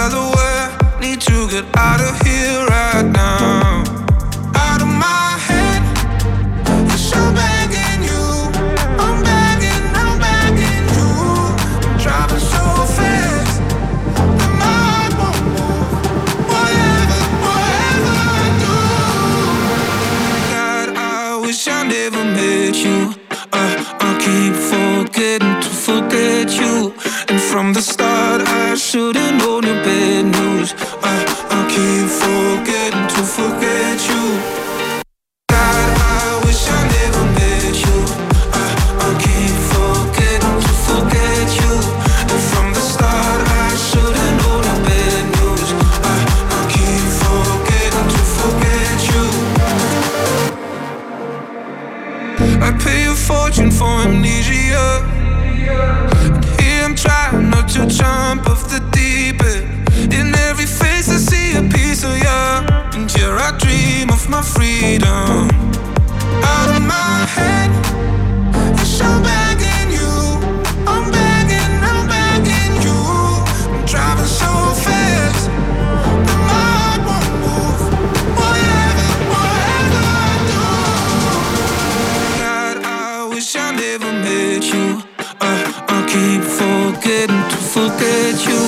Need to get out of here right now. Out of my head. I'm begging you. I'm begging, I'm begging you. Driving so fast. That my heart won't move. Whatever, whatever I do. God, I wish I never met you. Uh, I keep forgetting to forget you from the start. I should've known your bad news. I, I'll keep my freedom out of my head. Yes, I'm begging you. I'm begging, I'm begging you. I'm driving so fast that my heart won't move. Whatever, whatever I do. God, I wish I never met you. I, I keep forgetting to forget you.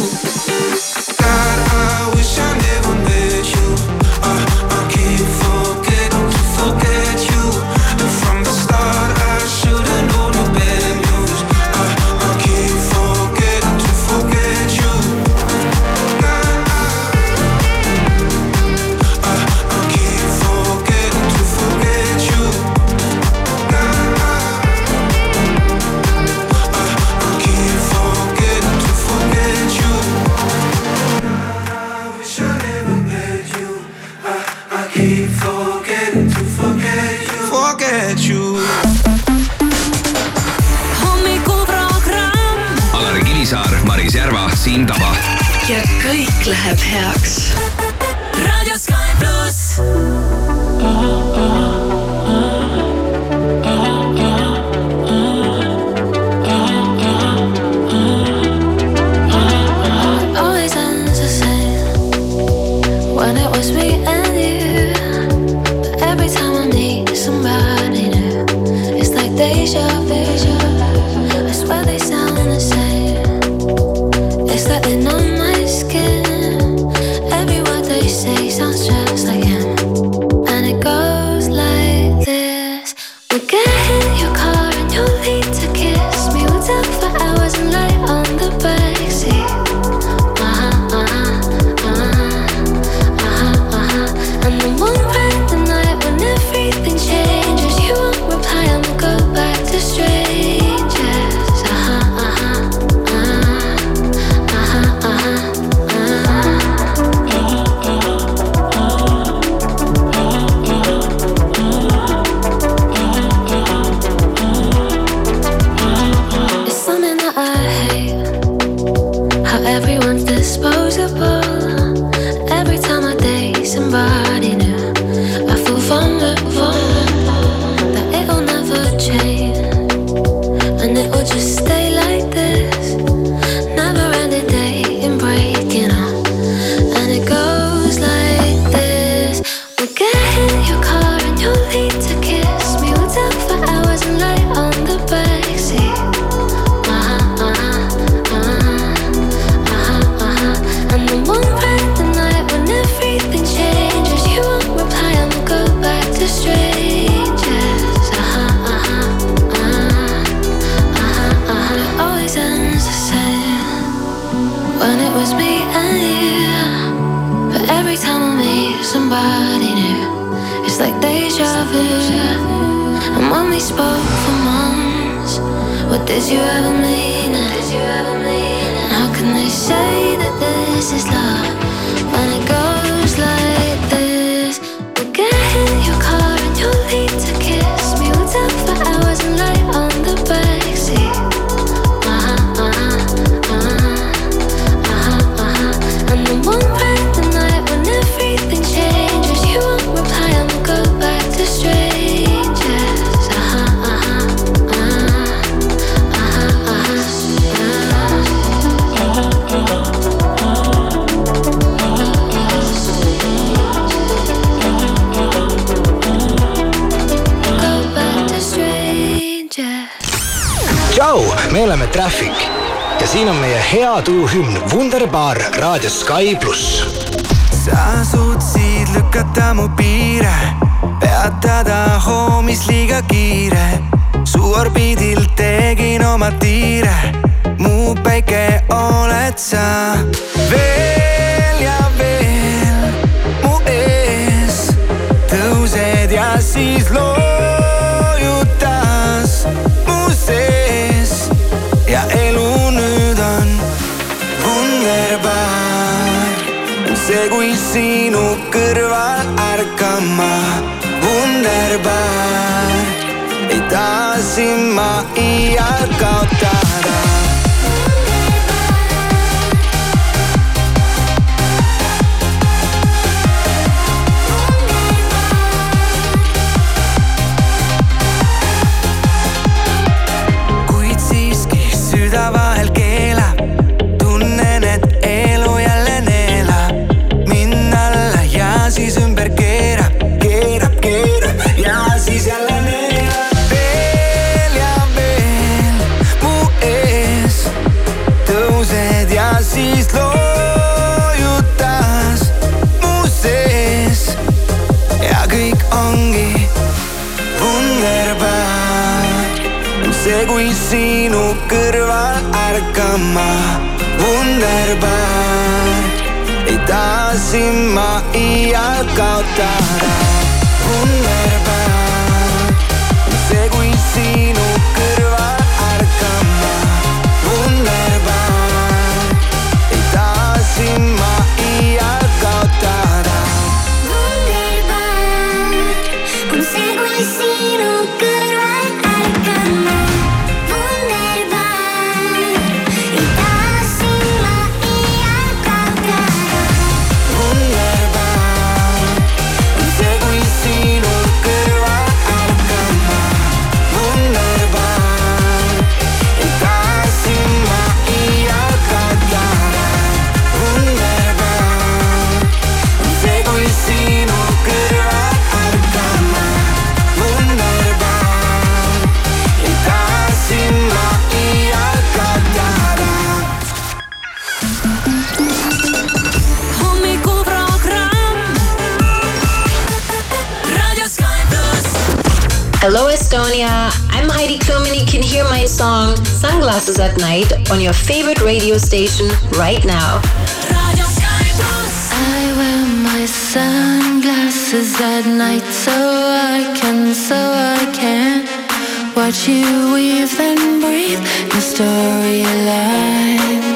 See, kui sinu kõrval ärkama. Wunderbar, ei taha sind ma iial kaotada sinu kõrval ärkama. Wunderbar, ei taha sind ma iial kaotada. Wunderbar, my song Sunglasses at Night on your favorite radio station right now. I wear my sunglasses at night so I can, so I can watch you weave and breathe your storylines.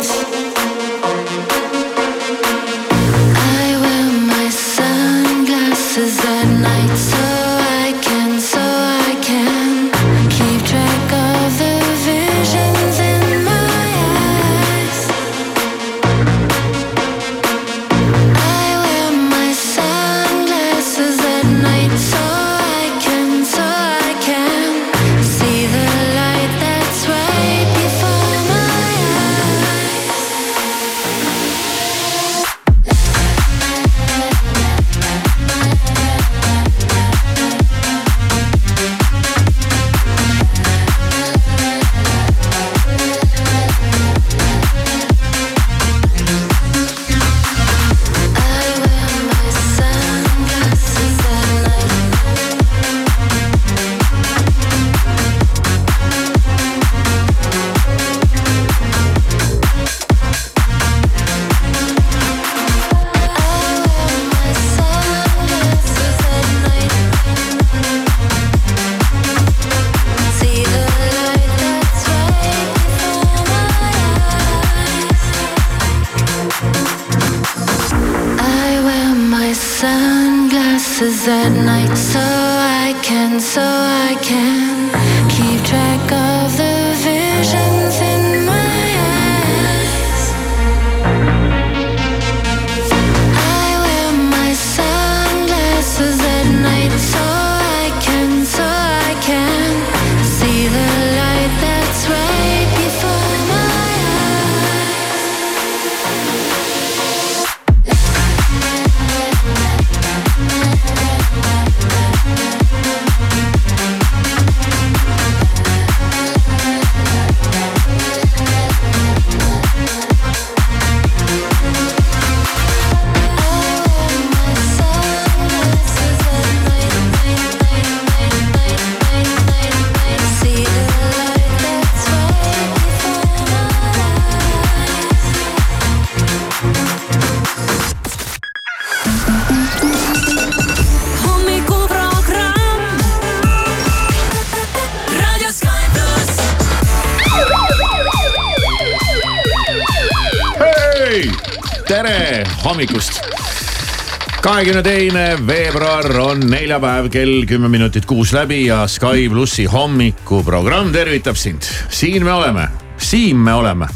Kahekümne teine veebruar on neljapäev, kell kümme minutit kuus läbi ja Sky plussi hommikuprogramm tervitab sind. siin me oleme, Siim me oleme.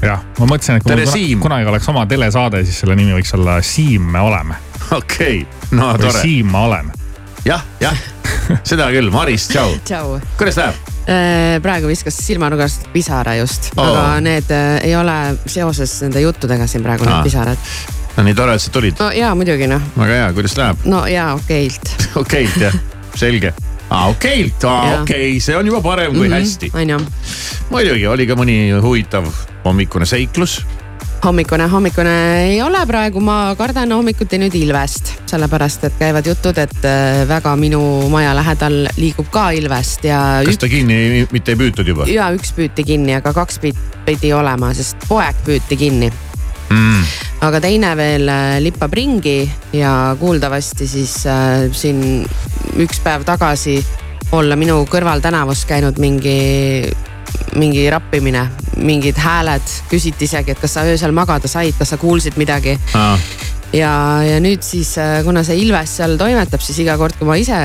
jah, ma mõtlesin, et kui Tere, Siim. kunagi, oleks oma telesaade, siis selle nimi võiks olla Siim me oleme. okei okay., no või tore. Siim ma olen. jah, jah, seda küll, Maris, tšau. tšau. kuidas läheb? praegu viskas silmanurgast pisara just oh., aga need äh, ei ole seoses nende juttudega siin praegu Aa. need pisarad. No nii tore, et sa tulid. no jaa, muidugi noh, väga hea, kuidas läheb? no jaa, okeilt. okeilt jah, selge. aa okeilt, aa okei okay., see on juba parem kui mm -hmm. hästi. on ju, muidugi oli ka mõni huvitav hommikune seiklus. hommikune, hommikune ei ole praegu, ma kardan hommikuti nüüd ilvest, sellepärast et käivad jutud, et äh, väga minu maja lähedal liigub ka ilvest ja kas üks ta kinni mitte ei püütud juba? ja üks püüti kinni, aga kaks pidi olema, sest poeg püüti kinni Mm. aga teine veel äh, lippab ringi ja kuuldavasti siis äh, siin üks päev tagasi olla minu kõrval tänavus käinud mingi, mingi rappimine, mingid hääled, küsiti isegi, et kas sa öösel magada said, kas sa kuulsid midagi. Ah, ja, ja nüüd siis, kuna see Ilves seal toimetab, siis iga kord, kui ma ise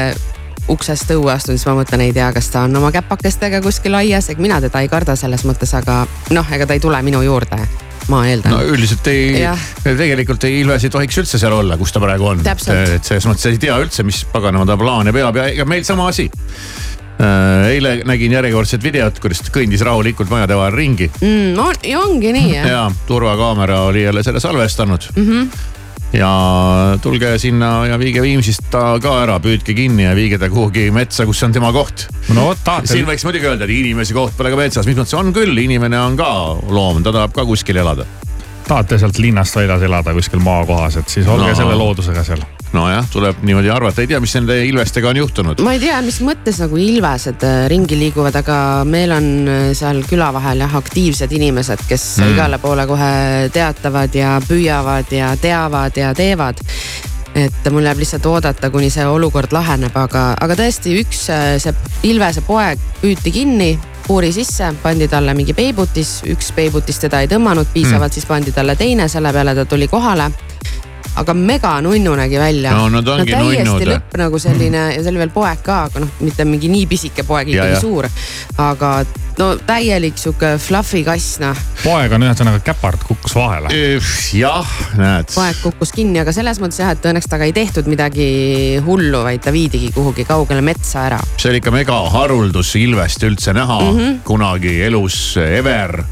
uksest õue astun, siis ma mõtlen, ei tea, kas ta on oma käpakestega kuskil aias, ega mina teda ei karda selles mõttes, aga noh, ega ta ei tule minu juurde, ma eeldan no üldiselt ei tegelikult ei Ilves ei tohiks üldse seal olla, kus ta praegu on. Et selles mõttes ei tea üldse, mis paganama ta plaane peab ja ega meil sama asi. eile nägin järjekordset videot, kuidas ta kõndis rahulikult majade vahel ringi mm,. Ja ongi nii jah. ja turvakaamera oli jälle selle salvestanud Mm -hmm. Ja tulge sinna ja viige Viimsist ta ka ära, püüdke kinni ja viige ta kuhugi metsa, kus on tema koht. no vot, tahate siin, võiks muidugi öelda, et inimese koht pole ka metsas, mis mõttes on küll, inimene on ka loom, ta tahab ka kuskil elada. tahate sealt linnast väljas elada kuskil maakohas, et siis olge No. selle loodusega seal. nojah, tuleb niimoodi arvata, ei tea, mis nende ilvestega on juhtunud. ma ei tea, mis mõttes nagu ilvesed äh, ringi liiguvad, aga meil on äh, seal küla vahel jah aktiivsed inimesed, kes Mm. igale poole kohe teatavad ja püüavad ja teavad ja teevad et mul jääb lihtsalt oodata, kuni see olukord laheneb, aga, aga tõesti üks äh, see Ilvese poeg püüti kinni, puuri sisse, pandi talle mingi peibutis, üks peibutis teda ei tõmmanud piisavalt mm., siis pandi talle teine, selle peale ta tuli kohale. Aga mega nunnu nägi välja. No nad ongi täiesti nunnud. lõpp nagu selline ja see oli veel poeg ka, aga noh, mitte mingi nii pisike poeg, ikkagi suur. aga no täielik sihuke fluffy kass noh, poeg on ühesõnaga käpard, kukkus vahele. jah, näed. poeg kukkus kinni, aga selles mõttes jah, et õnneks temaga ei tehtud midagi hullu, vaid ta viidigi kuhugi kaugele metsa ära. see oli ikka megaharuldus ilvest üldse näha mm. -hmm. kunagi elus ever.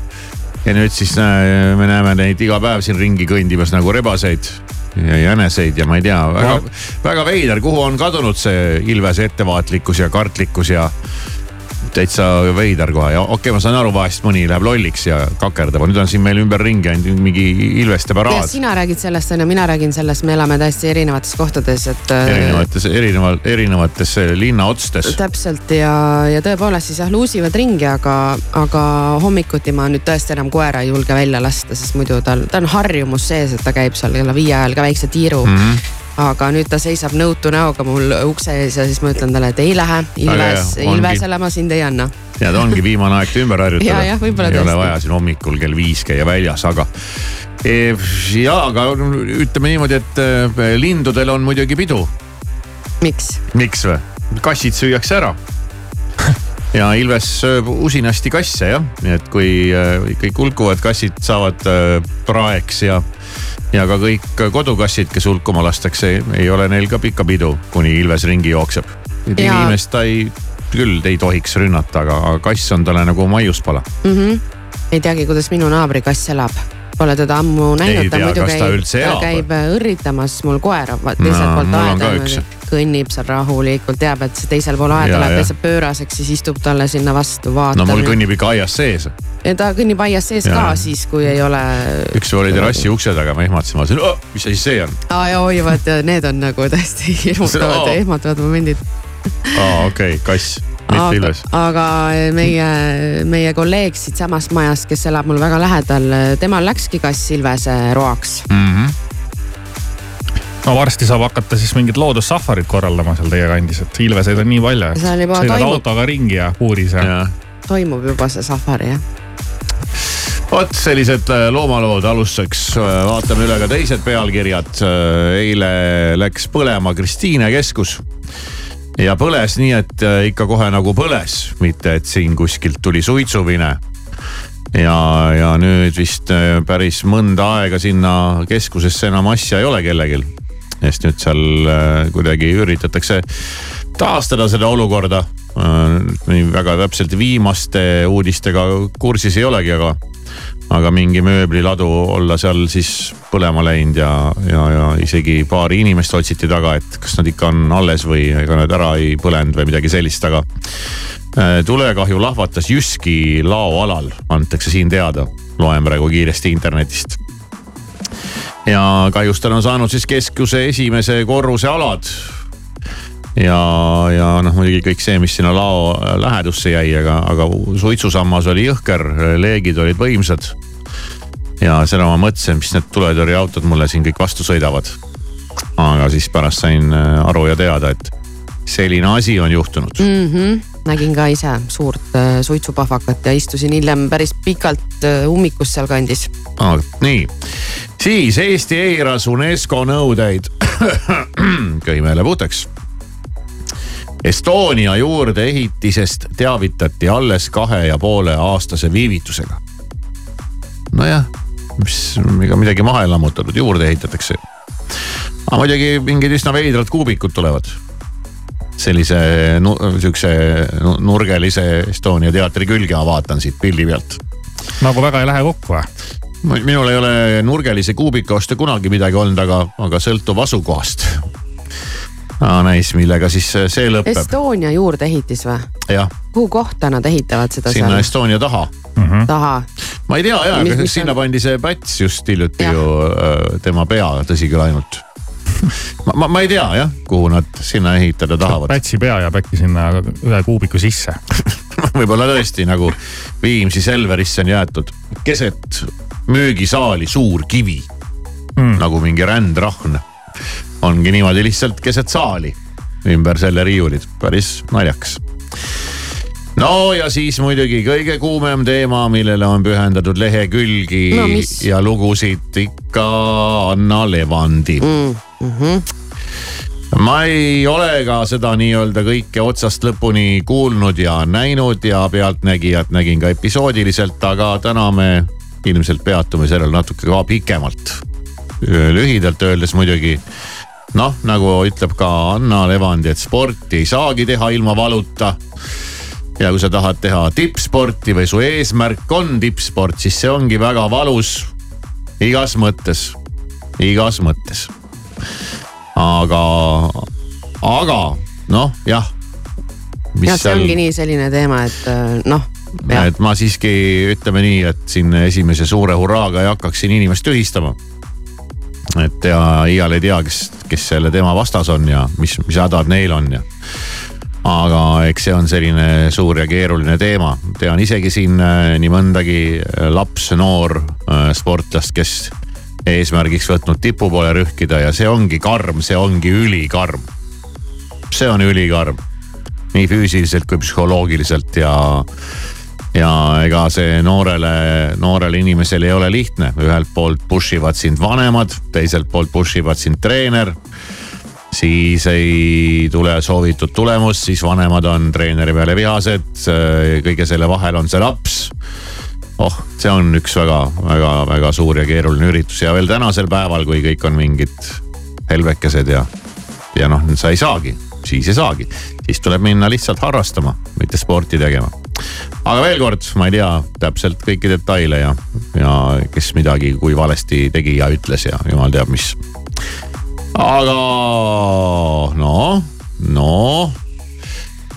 ja nüüd siis näe, me näeme neid iga päev siin ringi kõndimas nagu rebaseid ja jäneseid ja ma ei tea, väga, väga veider, kuhu on kadunud see ilvese ettevaatlikkus ja kartlikkus ja täitsa veider kohe ja okei okay,, ma saan aru, vahest mõni läheb lolliks ja kakerdab, aga nüüd on siin meil ümberringi ainult mingi ilveste paraad. sina räägid sellest on ju, mina räägin sellest, me elame täiesti erinevates kohtades, et. erinevates, erineval, erinevates linnaotstes. täpselt ja, ja tõepoolest siis jah luusivad ringi, aga, aga hommikuti ma nüüd tõesti enam koera ei julge välja lasta, sest muidu tal, ta on harjumus sees, et ta käib seal kella viie ajal ka väikse tiiru mm. -hmm aga nüüd ta seisab nõutu näoga mul ukse ees ja siis ma ütlen talle, et ei lähe, Ilves. Ilvesele ma sind ei anna. tead, ongi viimane aeg ümber harjutada ei ole tõesti. vaja siin hommikul kell viis käia väljas, aga. ja, aga ütleme niimoodi, et eh, lindudel on muidugi pidu. miks? miks või? kassid süüakse ära. ja Ilves sööb usinasti kasse jah, nii et kui eh, kõik hulkuvad kassid saavad praeks ja ja ka kõik kodukassid, kes hulkuma lastakse, ei ole neil ka pikka pidu, kuni Ilves ringi jookseb. inimest ta ei, küll ei tohiks rünnata, aga kass on talle nagu maiuspala. mm. -hmm. ei teagi, kuidas minu naabri kass elab. Pole teda ammu näinud, ta muidu ta käib, ta elab. käib äh, õrritamas mul koera teiselt No, poolt aeda. Kõnnib seal rahulikult, teab, et see teisel pool aeda läheb täitsa pööraseks, siis istub talle sinna vastu, vaatab. no mul kõnnib ikka aias sees. ta kõnnib aias sees Ja. ka siis, kui ei ole. üks oli terrassi ukse taga, ma ehmatasin, ma mõtlesin oh,, mis asi see on. aa ja oi, vaata need on nagu tõesti hirmutavad ja ehmatavad momendid. aa, okei okay,, kass, mitte aga Ilves., aga meie, meie kolleeg siitsamast majast, kes elab mul väga lähedal, temal läkski kass Ilvese roaks. Mm -hmm. No varsti saab hakata siis mingit loodussafarit korraldama seal teie kandis, et ilveseid on nii palju, sõidad toimub. autoga ringi ja puuris ja, ja.. toimub juba see safari jah. vot sellised äh, loomalood alustuseks, vaatame üle ka teised pealkirjad. eile läks põlema Kristiine keskus ja põles nii, et ikka kohe nagu põles, mitte et siin kuskilt tuli suitsuvine ja, ja nüüd vist päris mõnda aega sinna keskusesse enam asja ei ole kellelgi. Sest nüüd seal kuidagi üritatakse taastada seda olukorda. nii väga täpselt viimaste uudistega kursis ei olegi, aga, aga mingi mööbliladu olla seal siis põlema läinud ja, ja, ja isegi paari inimest otsiti taga, et kas nad ikka on alles või ega nad ära ei põlenud või midagi sellist, aga tulekahju lahvatas Jyski laoalal, antakse siin teada, loen praegu kiiresti internetist ja kahjustada on saanud siis keskuse esimese korruse alad ja, ja noh, muidugi kõik see, mis sinna lao lähedusse jäi, aga, aga suitsusammas oli jõhker, leegid olid võimsad. ja seda ma mõtlesin, mis need tuletõrjeautod mulle siin kõik vastu sõidavad. aga siis pärast sain äh, aru ja teada, et selline asi on juhtunud mm. -hmm. Nägin ka ise suurt äh, suitsupahvakat ja istusin hiljem päris pikalt äh, ummikus sealkandis ah,. nii, siis Eesti eiras UNESCO nõudeid köhimeele puhtaks Estonia juurdeehitisest teavitati alles kahe ja poole aastase viivitusega. nojah, mis, ega midagi maha ei lammutatud, juurde ehitatakse. aga muidugi mingid üsna veidrad kuubikud tulevad. Sellise sihukese nurgelise Estonia teatri külge ma vaatan siit pildi pealt. nagu väga ei lähe kokku või? minul ei ole nurgelise kuubiku vastu kunagi midagi olnud, aga, aga sõltub asukohast aa näis, millega siis see lõpeb. Estonia juurdeehitis või? kuhu kohta nad ehitavad seda sinna seal? Estonia taha mm. -hmm. taha? ma ei tea ja, aga sinna on... pandi see päts just hiljuti ju äh, tema pea, tõsi küll ainult ma, ma, ma ei tea jah, kuhu nad sinna ehitada tahavad. pätsi pea jääb äkki sinna ühe kuubiku sisse. Võib-olla tõesti nagu Viimsi Selverisse on jäetud keset müügisaali suur kivi mm.. nagu mingi rändrahn. Ongi niimoodi lihtsalt keset saali ümber selle riiulid, päris naljakas no ja siis muidugi kõige kuumem teema, millele on pühendatud lehekülgi no, ja lugusid ikka Anna Levandi mm. -hmm. ma ei ole ka seda nii-öelda kõike otsast lõpuni kuulnud ja näinud ja Pealtnägijat nägin ka episoodiliselt, aga täna me ilmselt peatume sellel natuke ka pikemalt. lühidalt öeldes muidugi noh, nagu ütleb ka Anna Levandi, et sporti ei saagi teha ilma valuta. Ja kui sa tahad teha tippsporti või su eesmärk on tippsport, siis see ongi väga valus. igas mõttes, igas mõttes. aga, aga noh, jah. jah, see seal... ongi nii selline teema, et äh, noh et ma siiski ütleme nii, et siin esimese suure hurraaga ei hakkaks siin inimest tühistama et ja iial ei tea, kes, kes selle tema vastas on ja mis, mis hädad neil on ja aga eks see on selline suur ja keeruline teema, tean isegi siin äh, nii mõndagi äh, laps, noor äh, sportlast, kes eesmärgiks võtnud tipu poole rühkida ja see ongi karm, see ongi ülikarm. see on ülikarm nii füüsiliselt kui psühholoogiliselt ja ja ega see noorele, noorele inimesele ei ole lihtne, ühelt poolt push ivad sind vanemad, teiselt poolt push ivad sind treener. Siis ei tule soovitud tulemust, siis vanemad on treeneri peale vihased, kõige selle vahel on see laps oh, see on üks väga-väga-väga suur ja keeruline üritus ja veel tänasel päeval, kui kõik on mingid helbekesed ja, ja noh, sa ei saagi, siis ei saagi, siis tuleb minna lihtsalt harrastama, mitte sporti tegema aga veel kord, ma ei tea täpselt kõiki detaile ja, ja kes midagi, kui valesti tegi ja ütles ja jumal teab mis. Aga noh, noh,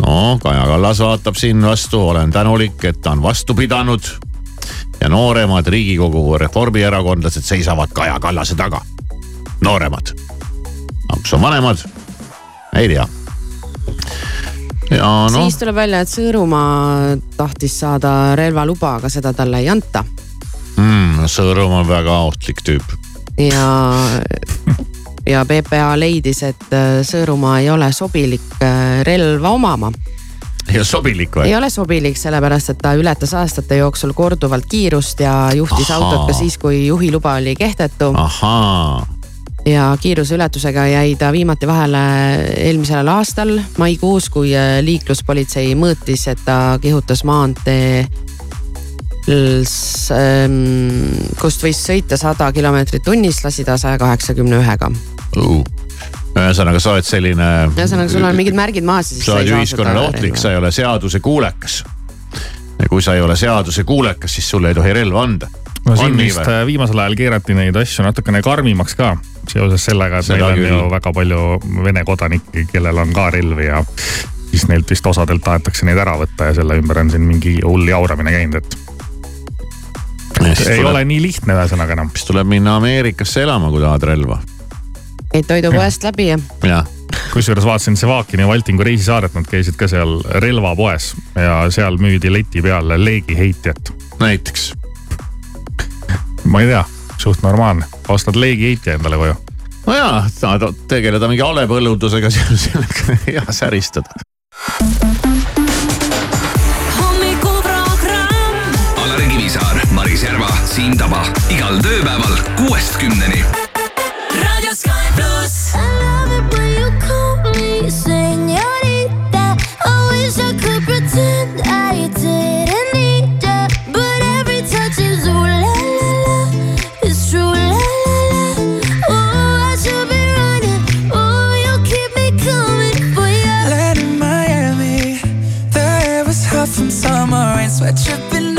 no Kaja Kallas vaatab siin vastu, olen tänulik, et ta on vastu pidanud. ja nooremad Riigikogu reformierakondlased seisavad Kaja Kallase taga. nooremad. aga kes on vanemad? ei tea ja no. siis tuleb välja, et Sõõrumaa tahtis saada relvaluba, aga seda talle ei anta mm,. Sõõrumaa on väga ohtlik tüüp. ja, ja PPA leidis, et äh, Sõõrumaa ei ole sobilik äh, relva omama. ei ole sobilik või ei? ole sobilik, sellepärast et ta ületas aastate jooksul korduvalt kiirust ja juhtis Ahaa. autot ka siis, kui juhiluba oli kehtetu ja kiiruseületusega jäi ta viimati vahele eelmisel aastal maikuus, kui äh, liikluspolitsei mõõtis, et ta kihutas maantee kust võis sõita sada kilomeetrit tunnis, lasi ta saja kaheksakümne ühega. ühesõnaga, sa oled selline. ühesõnaga, sul on mingid märgid maas sa oled ühiskonnale ohtlik, sa ei ole seaduse kuulekas. ja kui sa ei ole seaduse kuulekas, siis sulle ei tohi relva anda. no siin vist äh, viimasel ajal keerati neid asju natukene karmimaks ka seoses sellega, et Seda meil on küll. ju väga palju Vene kodanikke, kellel on ka relvi ja siis neilt vist osadelt tahetakse neid ära võtta ja selle ümber on siin mingi hull jauramine käinud, et ei tuleb, ole nii lihtne ühesõnaga enam. siis tuleb minna Ameerikasse elama, kui tahad relva. käid toidupoest läbi ja jah, kusjuures vaatasin Sevakini ja Valtingu reisisaaret, nad käisid ka seal relvapoes ja seal müüdi leti peal leegiheitjat. näiteks. ma ei tea, suht normaalne, ostad leegiheitja endale koju. no jaa, tahad tegeleda mingi halepõllundusega, sellega hea säristada. Siim Taba igal tööpäeval kuuest kümneni. Raadio Sky pluss. Señorita, I wish I could pretend I didn't need ya. But every touch is ooh la la la. It's true la la la. Oh, I should be running. Oh, you keep me coming for ya. Land in Miami, the air was hot from summer rain, sweat dripping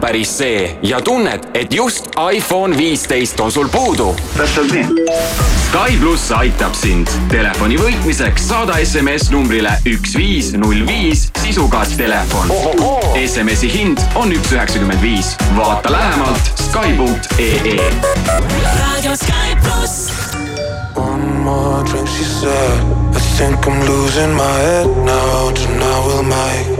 enam päris see ja tunned, et just iPhone viisteist on sul puudu. täpselt nii. Sky pluss aitab sind telefoni võitmiseks saada SMS numbrile üks viis null viis sisuga telefon. SMS-i hind on üks üheksakümmend viis. vaata lähemalt Sky.ee. Raadio Sky pluss. One more drink, she said. I think I'm losing my head now. Tonight we'll make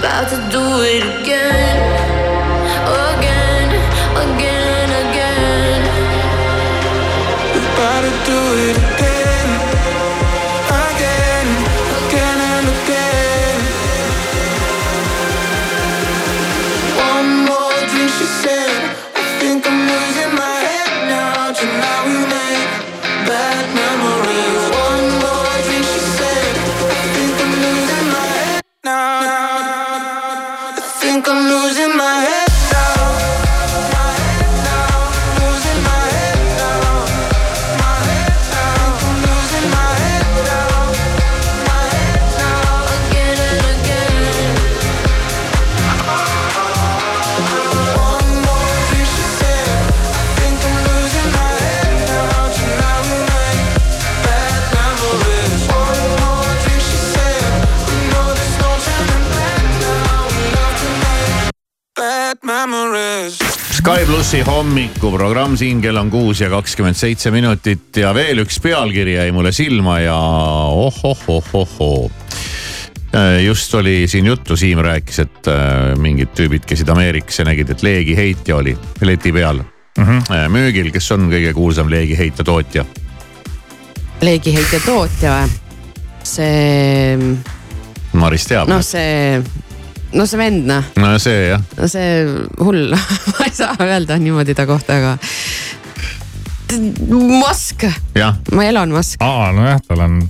About to do it again. Plussi hommikuprogramm siin kell on kuus ja kakskümmend seitse minutit ja veel üks pealkiri jäi mulle silma ja ohohohohoo. just oli siin juttu, Siim rääkis, et äh, mingid tüübid käisid Ameerikas ja nägid, et leegiheitja oli leti peal mm -hmm. müügil, kes on kõige kuulsam leegiheitja tootja? leegiheitja tootja või? see, Maris teab noh, see, no see vend noh, no see jah, no see hull ma ei saa öelda niimoodi ta kohta, aga. Musk, jah, ma Elon Musk, aa, nojah, tal on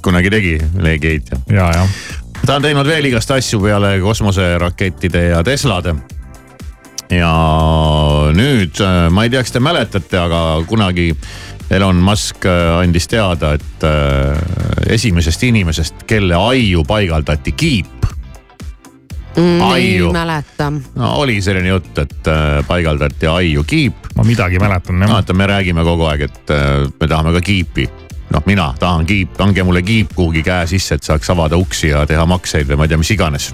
kunagi tegi leegiheitja ja, ja ta on teinud veel igast asju peale kosmoserakettide ja Teslade. ja nüüd äh, ma ei tea, kas te mäletate, aga kunagi Elon Musk äh, andis teada, et äh, esimesest inimesest, kelle aiu paigaldati kiip. Mm, ei Aiu. mäleta. no oli selline jutt, et äh, paigaldati aiu kiip. ma midagi mäletan jah. vaata, me räägime kogu aeg, et äh, me tahame ka kiipi. noh, mina tahan kiip, andke mulle kiip kuhugi käe sisse, et saaks avada uksi ja teha makseid või ma ei tea, mis iganes.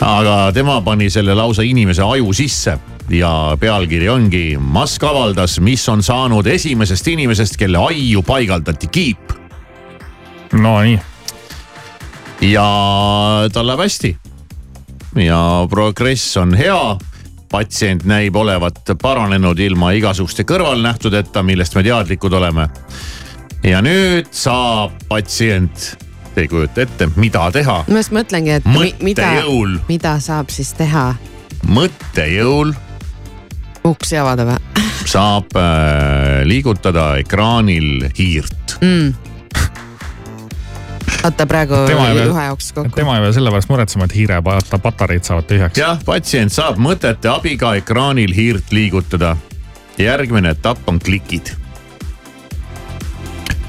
aga tema pani selle lausa inimese aju sisse ja pealkiri ongi Musk avaldas, mis on saanud esimesest inimesest, kelle aiu paigaldati kiip Nonii, ja tal läheb hästi. Ja progress on hea patsient näib olevat paranenud ilma igasuguste kõrvalnähtudeta, millest me teadlikud oleme. ja nüüd saab patsient, te ei kujuta ette, mida teha, ma just mõtlengi, et mi- mida, mida saab siis teha, mõttejõul uksi avada või saab äh, liigutada ekraanil hiirt. mm.? Oota praegu juhe jooksis kokku. tema ei pea selle pärast muretsema, et hiire pata- patareid saavad tühjaks. jah, patsient saab mõtete abiga ekraanil hiirt liigutada. järgmine etapp on klikid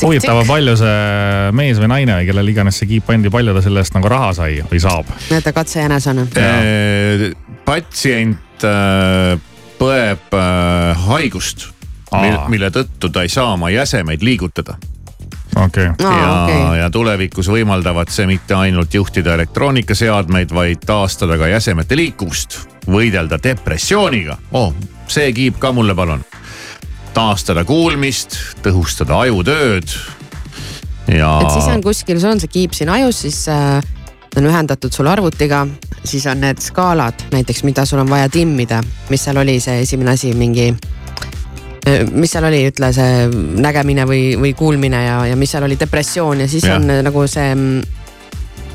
huvitav, palju see mees või naine või kellele iganes see kiip pandi, palju ta selle eest nagu raha sai või saab? näete katsejänesena. Eh, patsient äh, põeb äh, haigust, mille tõttu ta ei saa oma jäsemeid liigutada. Okei okay., aa, ja okei, ja tulevikus võimaldavad see mitte ainult juhtida elektroonikaseadmeid, vaid taastada ka jäsemete liikuvust, võidelda depressiooniga. oh, see kiip ka mulle palun. taastada kuulmist, tõhustada ajutööd ja. et siis on kuskil, sul on see kiip siin ajus, siis äh, on ühendatud sul arvutiga, siis on need skaalad näiteks, mida sul on vaja timmida, mis seal oli see esimene asi, mingi. Mis seal oli, ütle see nägemine või, või kuulmine ja, ja mis seal oli depressioon ja siis ja. on äh, nagu see mm,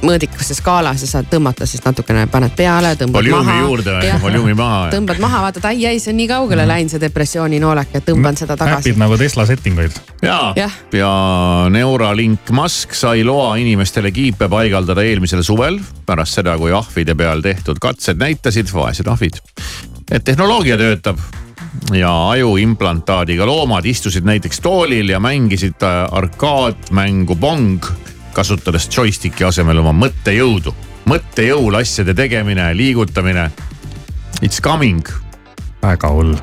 mõõdikusse skaalas ja saad tõmmata siis natukene, paned peale, tõmbad volüümi maha. juurde või, volüümi maha. tõmbad maha, vaatad, ai, ai, see on nii kaugele läinud, see depressiooni noolek, et tõmban seda tagasi. äpid nagu Tesla settinguid. ja, Jah. ja Neuralink Musk sai loa inimestele kiipe paigaldada eelmisel suvel, pärast seda, kui ahvide peal tehtud katsed näitasid, vaesed ahvid, et tehnoloogia töötab ja ajuimplantaadiga loomad istusid näiteks toolil ja mängisid äh, arkaadmängu Pong, kasutades joystick'i asemel oma mõttejõudu. mõttejõul asjade tegemine, liigutamine. It's coming. väga hull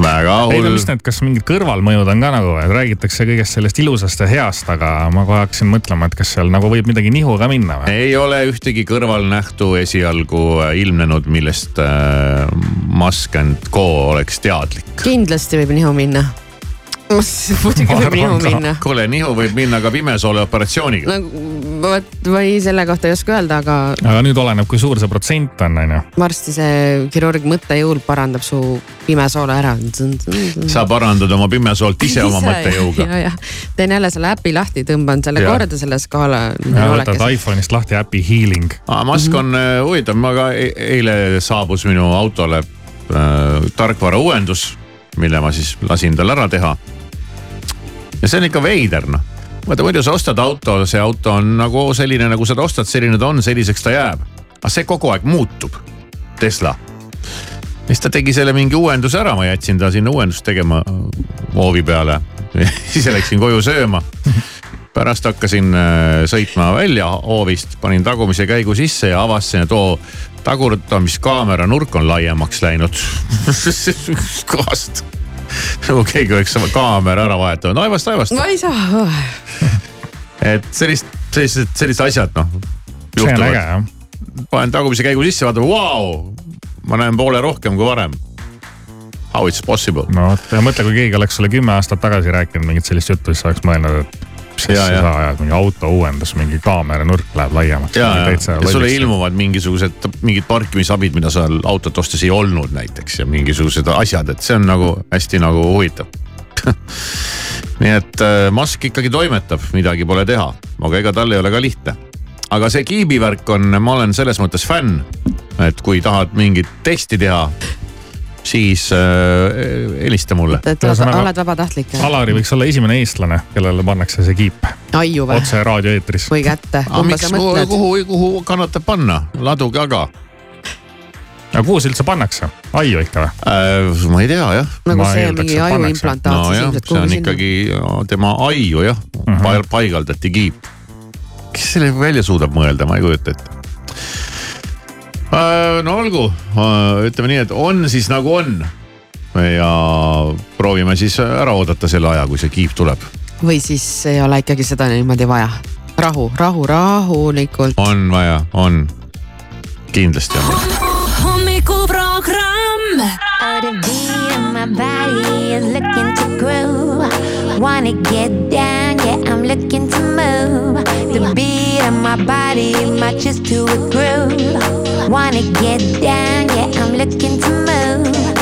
väga ei no hull mis need, kas mingid kõrvalmõjud on ka nagu, et räägitakse kõigest sellest ilusast ja heast, aga ma kohe hakkasin mõtlema, et kas seal nagu võib midagi nihu ka minna või? ei ole ühtegi kõrvalnähtu esialgu äh, ilmnenud, millest äh, Musk and Co oleks teadlik. kindlasti võib nihu minna. Muidugi võib arvan nihu minna. kuule, nihu võib minna ka pimesoole operatsiooniga. nagu vot, ma ei, selle kohta ei oska öelda, aga aga nüüd oleneb, kui suur see protsent on, on ju. varsti see kirurg mõttejõul parandab su pimesoole ära. sa parandad oma pimesoolt ise oma mõttejõuga. teen jälle selle äpi lahti, tõmban selle Ja. korda, selle skaala. võtad iPhone'ist lahti äpi Healing. Musk on äh, huvitav, ma ka e- eile saabus minu autole äh, tarkvarauuendus, mille ma siis lasin tal ära teha. ja see on ikka veider noh vaata muidu sa ostad auto, see auto on nagu selline, nagu sa ta ostad, selline ta on, selliseks ta jääb. aga see kogu aeg muutub, Tesla. siis ta tegi selle mingi uuenduse ära, ma jätsin ta sinna uuendust tegema hoovi peale. siis läksin koju sööma. Pärast hakkasin äh, sõitma välja hoovist, panin tagumise käigu sisse ja avastasin, et oo, tagurdamiskaamera nurk on laiemaks läinud kohast nagu keegi oleks oma kaamera ära vahetanud, aevast, aevast. ma ei saa. et sellist, sellised, sellised asjad noh. see on äge jah. panen tagumise käigu sisse, vaatan, vau, ma näen poole rohkem kui varem. How it's possible. no vot ja mõtle, kui keegi oleks sulle kümme aastat tagasi rääkinud mingit sellist juttu, siis sa oleks mõelnud, et Ja, asja ja. sa ajad, mingi auto uuendus, mingi kaamera nurk läheb laiemaks. ja, ja, ja sulle ilmuvad mingisugused mingid parkimisabid, mida seal autot ostes ei olnud näiteks ja mingisugused asjad, et see on nagu hästi nagu huvitav nii et äh, Musk ikkagi toimetab, midagi pole teha, aga ega tal ei ole ka lihtne. aga see kiibivärk on, ma olen selles mõttes fänn, et kui tahad mingit testi teha, siis äh, helista mulle. et oled, oled vabatahtlik. Alari võiks olla esimene eestlane, kellele pannakse see kiip otse raadioeetris. või kätte. miks, kuhu, kuhu, kuhu kannatab panna, laduge aga. aga kuhu see üldse pannakse, aiu ikka või äh,? ma ei tea jah. nagu see mingi ajuimplantaat no siis ilmselt see on sinna. ikkagi ja, tema aiu jah uh -huh., paigaldati kiip. kes selle välja suudab mõelda, ma ei kujuta ette. No olgu, ütleme nii, et on siis nagu on. ja proovime siis ära oodata selle aja, kui see kiip tuleb. või siis ei ole ikkagi seda niimoodi vaja. rahu, rahu, rahulikult. on vaja, on. kindlasti on. The beat of my body is looking to groove. Wanna get down, yeah, I'm looking to move. The beat of my body matches to a groove. Wanna get down, yeah, I'm looking to move.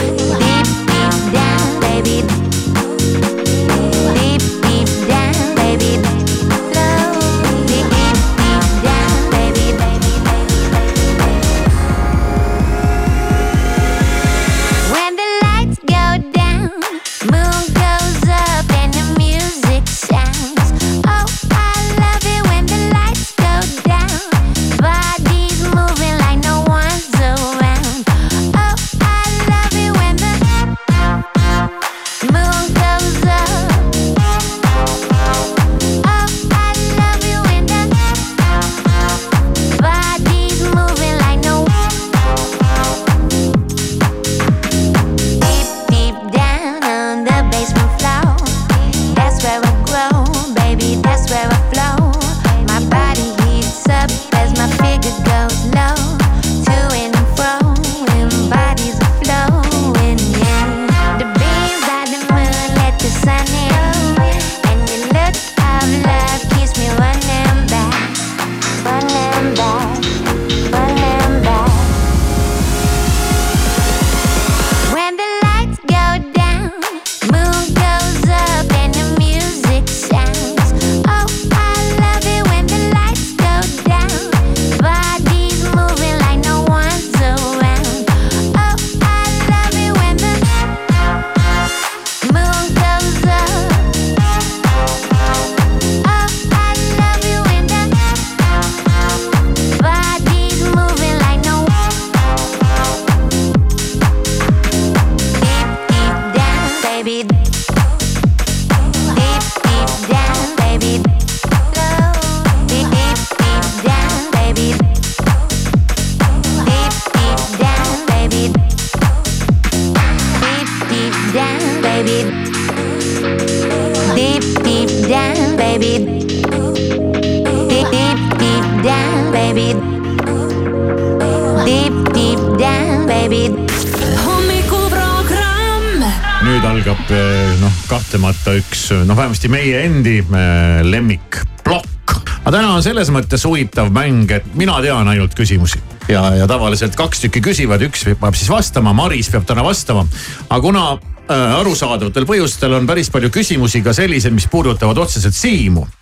Meie endi eh, lemmikplokk. aga täna on selles mõttes huvitav mäng, et mina tean ainult küsimusi ja, ja tavaliselt kaks tükki küsivad, üks peab siis vastama, Maris peab täna vastama. aga kuna äh, arusaadavatel põhjustel on päris palju küsimusi ka sellised, mis puudutavad otseselt Siimu äh,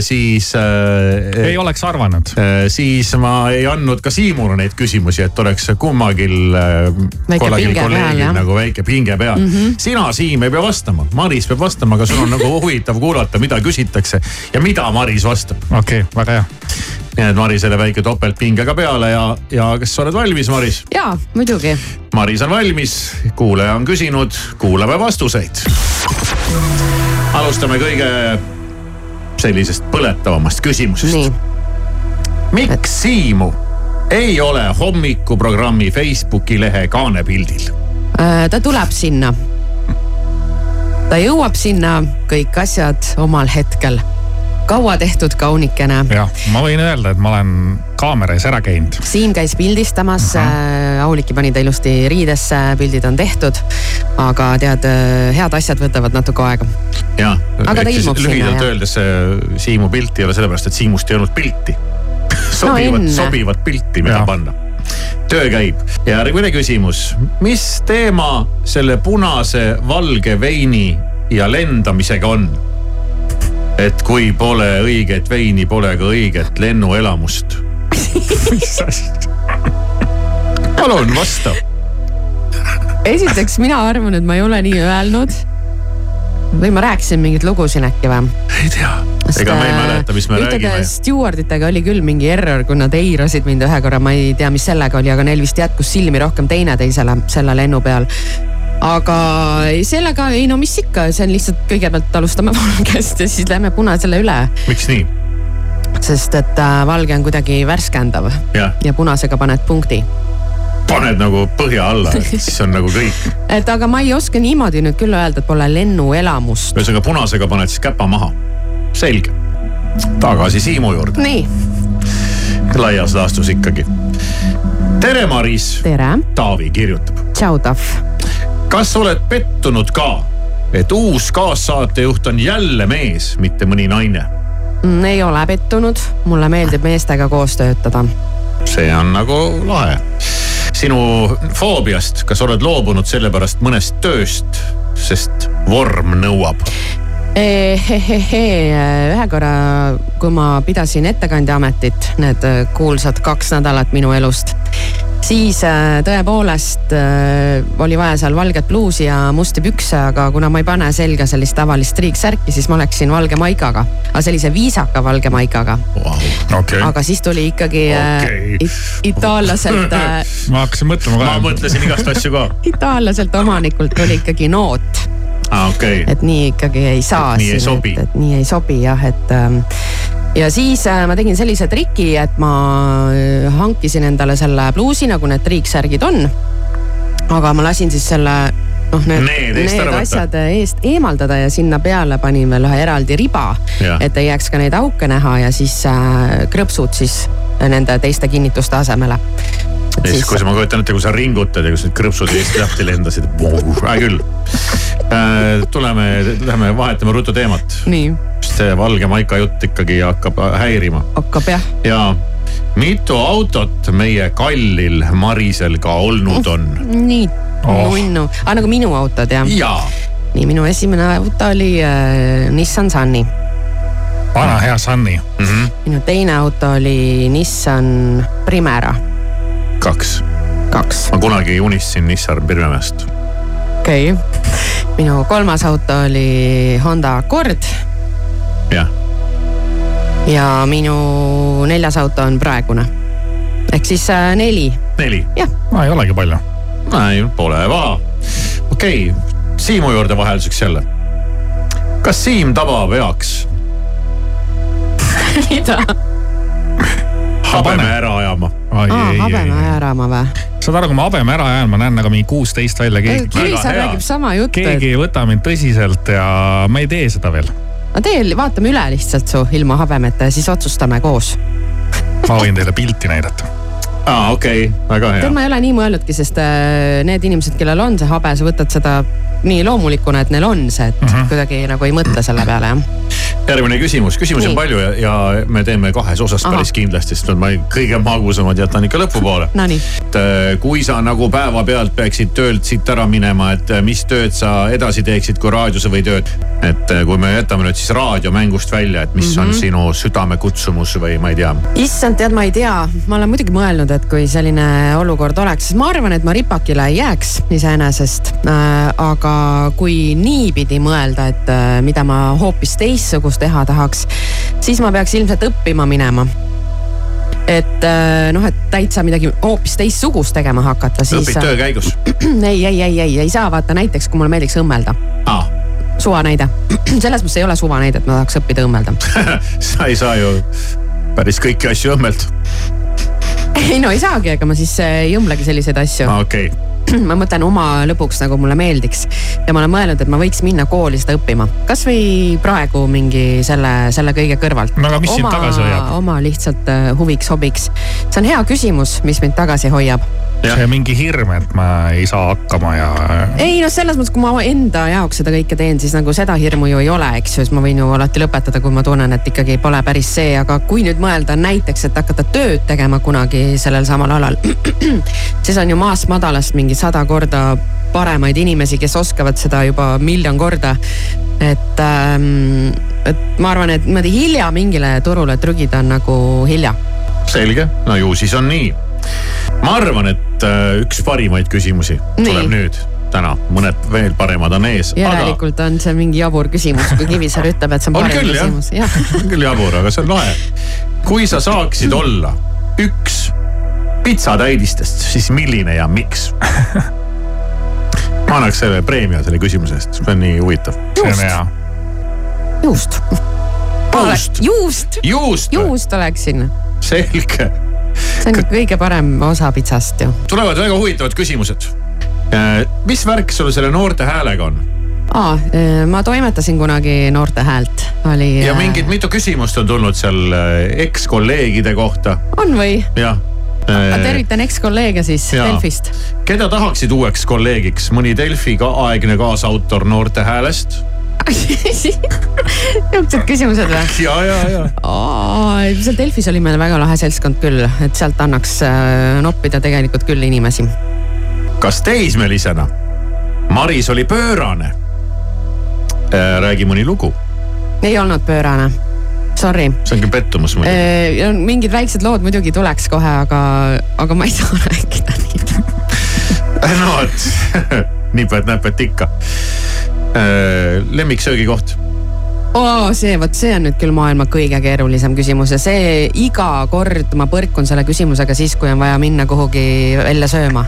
siis äh,. ei oleks arvanud äh,. siis ma ei andnud ka Siimule neid küsimusi, et oleks äh, peal, kolleegil nagu väike pinge peal mm. -hmm. sina, Siim, ei pea vastama, Maris peab vastama, aga sul on nagu huvitav kuulata, mida küsitakse ja mida Maris vastab. okei okay,, väga hea. nii et Marisele väike topeltpinge ka peale ja, ja kas sa oled valmis, Maris? jaa, muidugi. Maris on valmis, kuulaja on küsinud, kuulame vastuseid. alustame kõige sellisest põletavamast küsimusest. miks Siimu ei ole hommikuprogrammi Facebooki lehe kaanepildil? Äh, ta tuleb sinna. ta jõuab sinna, kõik asjad omal hetkel. Kaua tehtud kaunikene. jah, ma võin öelda, et ma olen kaamera ees ära käinud. Siim käis pildistamas uh, -huh. Auliki pani ta ilusti riidesse, pildid on tehtud. aga tead, head asjad võtavad natuke aega. jah, Aga ta ilmub sinna, lühidalt öeldes Siimu pilt ei ole sellepärast, et Siimust ei olnud pilti. sobivat no,, sobivat pilti, mida Jah. panna. töö käib. järgmine küsimus, mis teema selle punase, valge veini ja lendamisega on? Et kui pole õiget veini, pole ka õiget lennuelamust. palun vasta. esiteks mina arvan, et ma ei ole nii öelnud. või ma rääkisin mingeid lugusid äkki või? ei tea, ega ma ei mäleta, mis me räägime. stjuarditega oli küll mingi error, kui nad eirasid mind ühe korra, ma ei tea, mis sellega oli, aga neil vist jätkus silmi rohkem teineteisele selle lennu peal. Aga sellega ei no mis ikka, see on lihtsalt kõigepealt alustame valgest ja siis lähme punasele üle, miks nii? sest et äh, valge on kuidagi värskendav jah, ja punasega paned punkti. paned nagu põhja alla, siis on nagu kõik. et aga ma ei oska niimoodi nüüd küll öelda, et pole lennuelamust. ühesõnaga punasega paned siis käpa maha. selge. tagasi Siimu juurde, nii, laias laastus ikkagi. tere, Maris. tere, Taavi kirjutab. tšau, Tahv. Kas oled pettunud ka, et uus kaassaatejuht on jälle mees, mitte mõni naine? Mm, ei ole pettunud, mulle meeldib meestega koos töötada. see on nagu lahe. sinu foobiast, kas oled loobunud sellepärast mõnest tööst, sest vorm nõuab? ühe korra, kui ma pidasin ettekandja ametit, need äh, kuulsad kaks nädalat minu elust, siis äh, tõepoolest äh, oli vaja seal valget pluusi ja musti pükse, aga kuna ma ei pane selga sellist tavalist triiksärki, siis ma läksin valge maikaga, aga sellise viisaka valge maikaga. okei, aga siis tuli ikkagi Okei. okay. itaallaselt, ma hakkasin mõtlema ma ka. mõtlesin igast asju ka. itaallaselt omanikult tuli ikkagi noot okei okay.. et nii ikkagi ei saa. Nii ei sobi. et, et nii ei sobi jah, et ähm, ja siis äh, ma tegin sellise triki, et ma äh, hankisin endale selle pluusi, nagu need triiksärgid on. aga ma lasin siis selle noh, need, Need need asjad eest eemaldada ja sinna peale panin veel ühe eraldi riba, et ei jääks ka neid auke näha ja siis äh, krõpsud siis nende teiste kinnituste asemele. Ja siis, kui sa, ma kujutan ette, kui sa ringutad ja kus need krõpsud eest lahti lendasid, hea küll. tuleme, lähme vahetame ruttu teemat, sest see valge maika jutt ikkagi hakkab häirima hakkab jah. ja mitu autot meie kallil Marisel ka olnud on? nii Oh. nunnu, aga nagu minu autod jah? jaa, nii, minu esimene auto oli äh, Nissan Sunny, vana hea Sunny. minu teine auto oli Nissan Primera kaks. kaks, ma kunagi unistasin Nissan Pirmemäest. okei okay.. minu kolmas auto oli Honda Accord jah, ja minu neljas auto on praegune. ehk siis äh, neli, neli. no ei olegi palju. ei, pole paha. okei okay., Siimu juurde vahelduseks jälle. kas Siim tabab heaks mida? habeme ära ajama? habeme. ära ma või? saad aru, kui ma habeme ära jään, ma näen nagu mingi kuusteist välja. Kivisaar räägib sama juttu, et keegi ei võta mind tõsiselt ja ma ei tee seda veel. no tee, vaatame üle lihtsalt su ilma habemeta ja siis otsustame koos. ma võin teile pilti näidata. aa, okei okay., väga tead, hea. ma ei ole nii mõelnudki, sest äh, need inimesed, kellel on see habe, sa võtad seda nii loomulikuna, et neil on see, et mm -hmm. kuidagi nagu ei mõtle selle peale jah. Järgmine küsimus, küsimusi on palju ja, ja me teeme kahes osas Ahah. päris kindlasti, sest ma kõige magusamad jätan ikka lõpupoole. Nonii, et äh, kui sa nagu päevapealt peaksid töölt siit ära minema, et äh, mis tööd sa edasi teeksid kui raadios või tööd. et äh, kui me jätame nüüd siis raadio mängust välja, et mis mm -hmm. on Mhm. sinu südamekutsumus või ma ei tea. issand, tead, ma ei tea, ma olen muidugi mõelnud, et kui selline olukord oleks, siis ma arvan, et ma ripakile ei jääks iseenesest äh,. aga kui niipidi mõelda, et äh, mida ma hoopis teistsugust teha tahaks, siis ma peaks ilmselt õppima minema et äh, noh, et täitsa midagi hoopis teistsugust tegema hakata, siis. õpid töö käigus? ei, ei, ei, ei, ei saa vaata näiteks, kui mulle meeldiks õmmelda. aa, suva näide. selles mõttes ei ole suva näide, et ma tahaks õppida õmmelda. sa ei saa ju päris kõiki asju õmmelda. ei no ei saagi, ega ma siis äh, ei õmblegi selliseid asju. okei okay., ma mõtlen oma lõbuks nagu mulle meeldiks ja ma olen mõelnud, et ma võiks minna kooli seda õppima, kasvõi praegu mingi selle, selle kõige kõrvalt. No aga mis sind tagasi hoiab? oma lihtsalt äh, huviks, hobiks. see on hea küsimus, mis mind tagasi hoiab. See mingi hirm, et ma ei saa hakkama ja. ei noh, selles mõttes, kui ma enda jaoks seda kõike teen, siis nagu seda hirmu ju ei ole, eks ju, siis ma võin ju alati lõpetada, kui ma tunnen, et ikkagi pole päris see, aga kui nüüd mõelda näiteks, et hakata tööd tegema kunagi sellel samal alal, siis on ju maast madalast mingi sada korda paremaid inimesi, kes oskavad seda juba miljon korda. et ähm,, et ma arvan, et niimoodi hilja mingile turule trügida on nagu hilja. selge, no ju siis on nii. ma arvan, et äh, üks parimaid küsimusi Nii. tuleb nüüd, täna, mõned veel paremad on ees. järelikult on see mingi jabur küsimus, kui Kivisaar ütleb, et see on on parem küll küsimus, on küll jabur, aga see on lahe. kui sa saaksid olla üks pitsatäidistest, siis milline ja miks? ma annaks selle preemia selle küsimuse eest, see on nii huvitav. see on hea. juust. juust, juust, juust, juust oleksin, selge. See on kõige parem osa pitsast ju. tulevad väga huvitavad küsimused. mis värk sul selle noorte häälega on aa, ma toimetasin kunagi Noorte Häält, oli. ja mingid mitu küsimust on tulnud seal äh, ekskolleegide kohta, on või? jah. ma tervitan ekskolleege siis Jaa. Delfist. keda tahaksid uueks kolleegiks, mõni Delfi ka aegne kaasautor Noorte Häälest? niisugused küsimused või? ja, ja, ja. seal Delfis oli meil väga lahe seltskond küll, et sealt annaks äh, noppida tegelikult küll inimesi. kas teismelisena Maris oli pöörane? räägi mõni lugu, ei olnud pöörane, sorry. see on küll pettumus muidugi. mingid väiksed lood muidugi tuleks kohe, aga, aga ma ei saa rääkida neid. no vot, nipet-näpet ikka. lemmiksöögikoht, oo, see, vot see on nüüd küll maailma kõige keerulisem küsimus ja see iga kord ma põrkun selle küsimusega siis, kui on vaja minna kuhugi välja sööma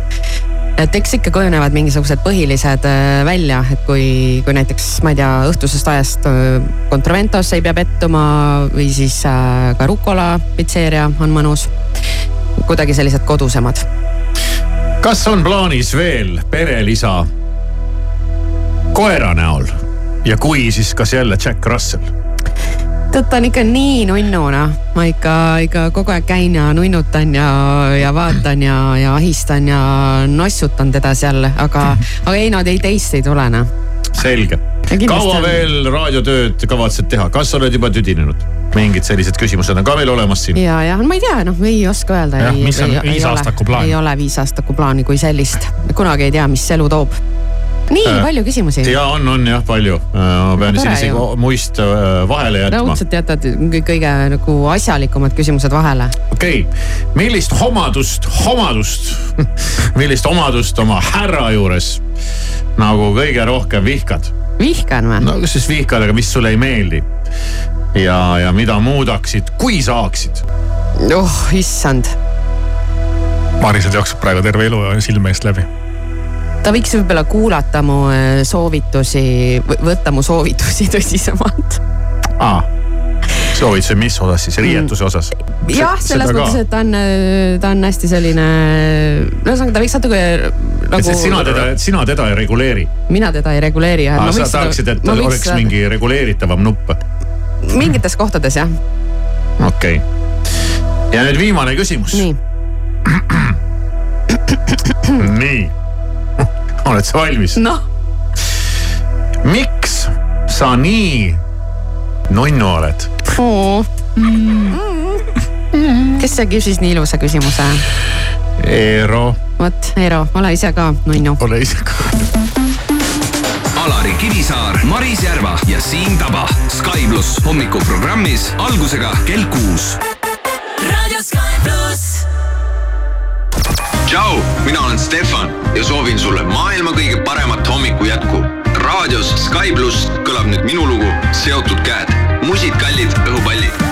et eks ikka kujunevad mingisugused põhilised äh, välja, et kui, kui näiteks ma ei tea, õhtusest ajast äh, Contraventosse ei pea pettuma või siis äh, ka Rucola pitseeria on mõnus. kuidagi sellised kodusemad. kas on plaanis veel perelisa koera näol ja kui, siis kas jälle Jack Russell? tead, ta on ikka nii nunnu noh, ma ikka, ikka kogu aeg käin ja nunnutan ja, ja vaatan ja, ja ahistan ja nossutan teda seal, aga, aga ei no ei teist ei tule noh. selge. Kaua on. veel raadiotööd kavatsed teha, kas oled juba tüdinenud? mingid sellised küsimused on ka veel olemas siin. ja, ja ma ei tea, noh, ei oska öelda. Mis on viisaastaku plaan? ei ole viisaastaku plaani kui sellist, kunagi ei tea, mis elu toob. Nii Äh, palju küsimusi. ja on, on jah palju, ma pean siin isegi muist äh, vahele jätma. raudselt jätad kõige nagu asjalikumad küsimused vahele. okei okay., millist omadust, omadust, millist omadust oma härra juures nagu kõige rohkem vihkad? vihkan või? no kas siis vihkad, aga mis sulle ei meeldi? ja, ja mida muudaksid, kui saaksid? oh issand, Marisel jookseb praegu terve elu silme eest läbi. Ta võiks võib-olla kuulata mu äh, soovitusi, võtta mu soovitusi tõsisemalt. aa, soovituse, mis osas siis, riietuse osas? jah, selles mõttes, et ta on, ta on hästi selline, ühesõnaga ta võiks natuke nagu. et sina teda, sina teda ei reguleeri? mina teda ei reguleeri jah. sa tahaksid, et tal oleks seda... mingi reguleeritavam nupp? mingites kohtades jah. okei okay., ja nüüd viimane küsimus. nii nii, oled sa valmis? noh. miks sa nii nunnu oled oh.? Mm. kes see küsis nii ilusa küsimuse? Eero. vot, Eero, ole ise ka nunnu. ole ise ka. Alari Kivisaar, Maris Järva ja Siim Taba. Sky pluss hommikuprogrammis algusega kell kuus. Stefan ja soovin sulle maailma kõige paremat hommiku jätku. raadios Sky pluss kõlab nüüd minu lugu Seotud käed, musikallid õhupallid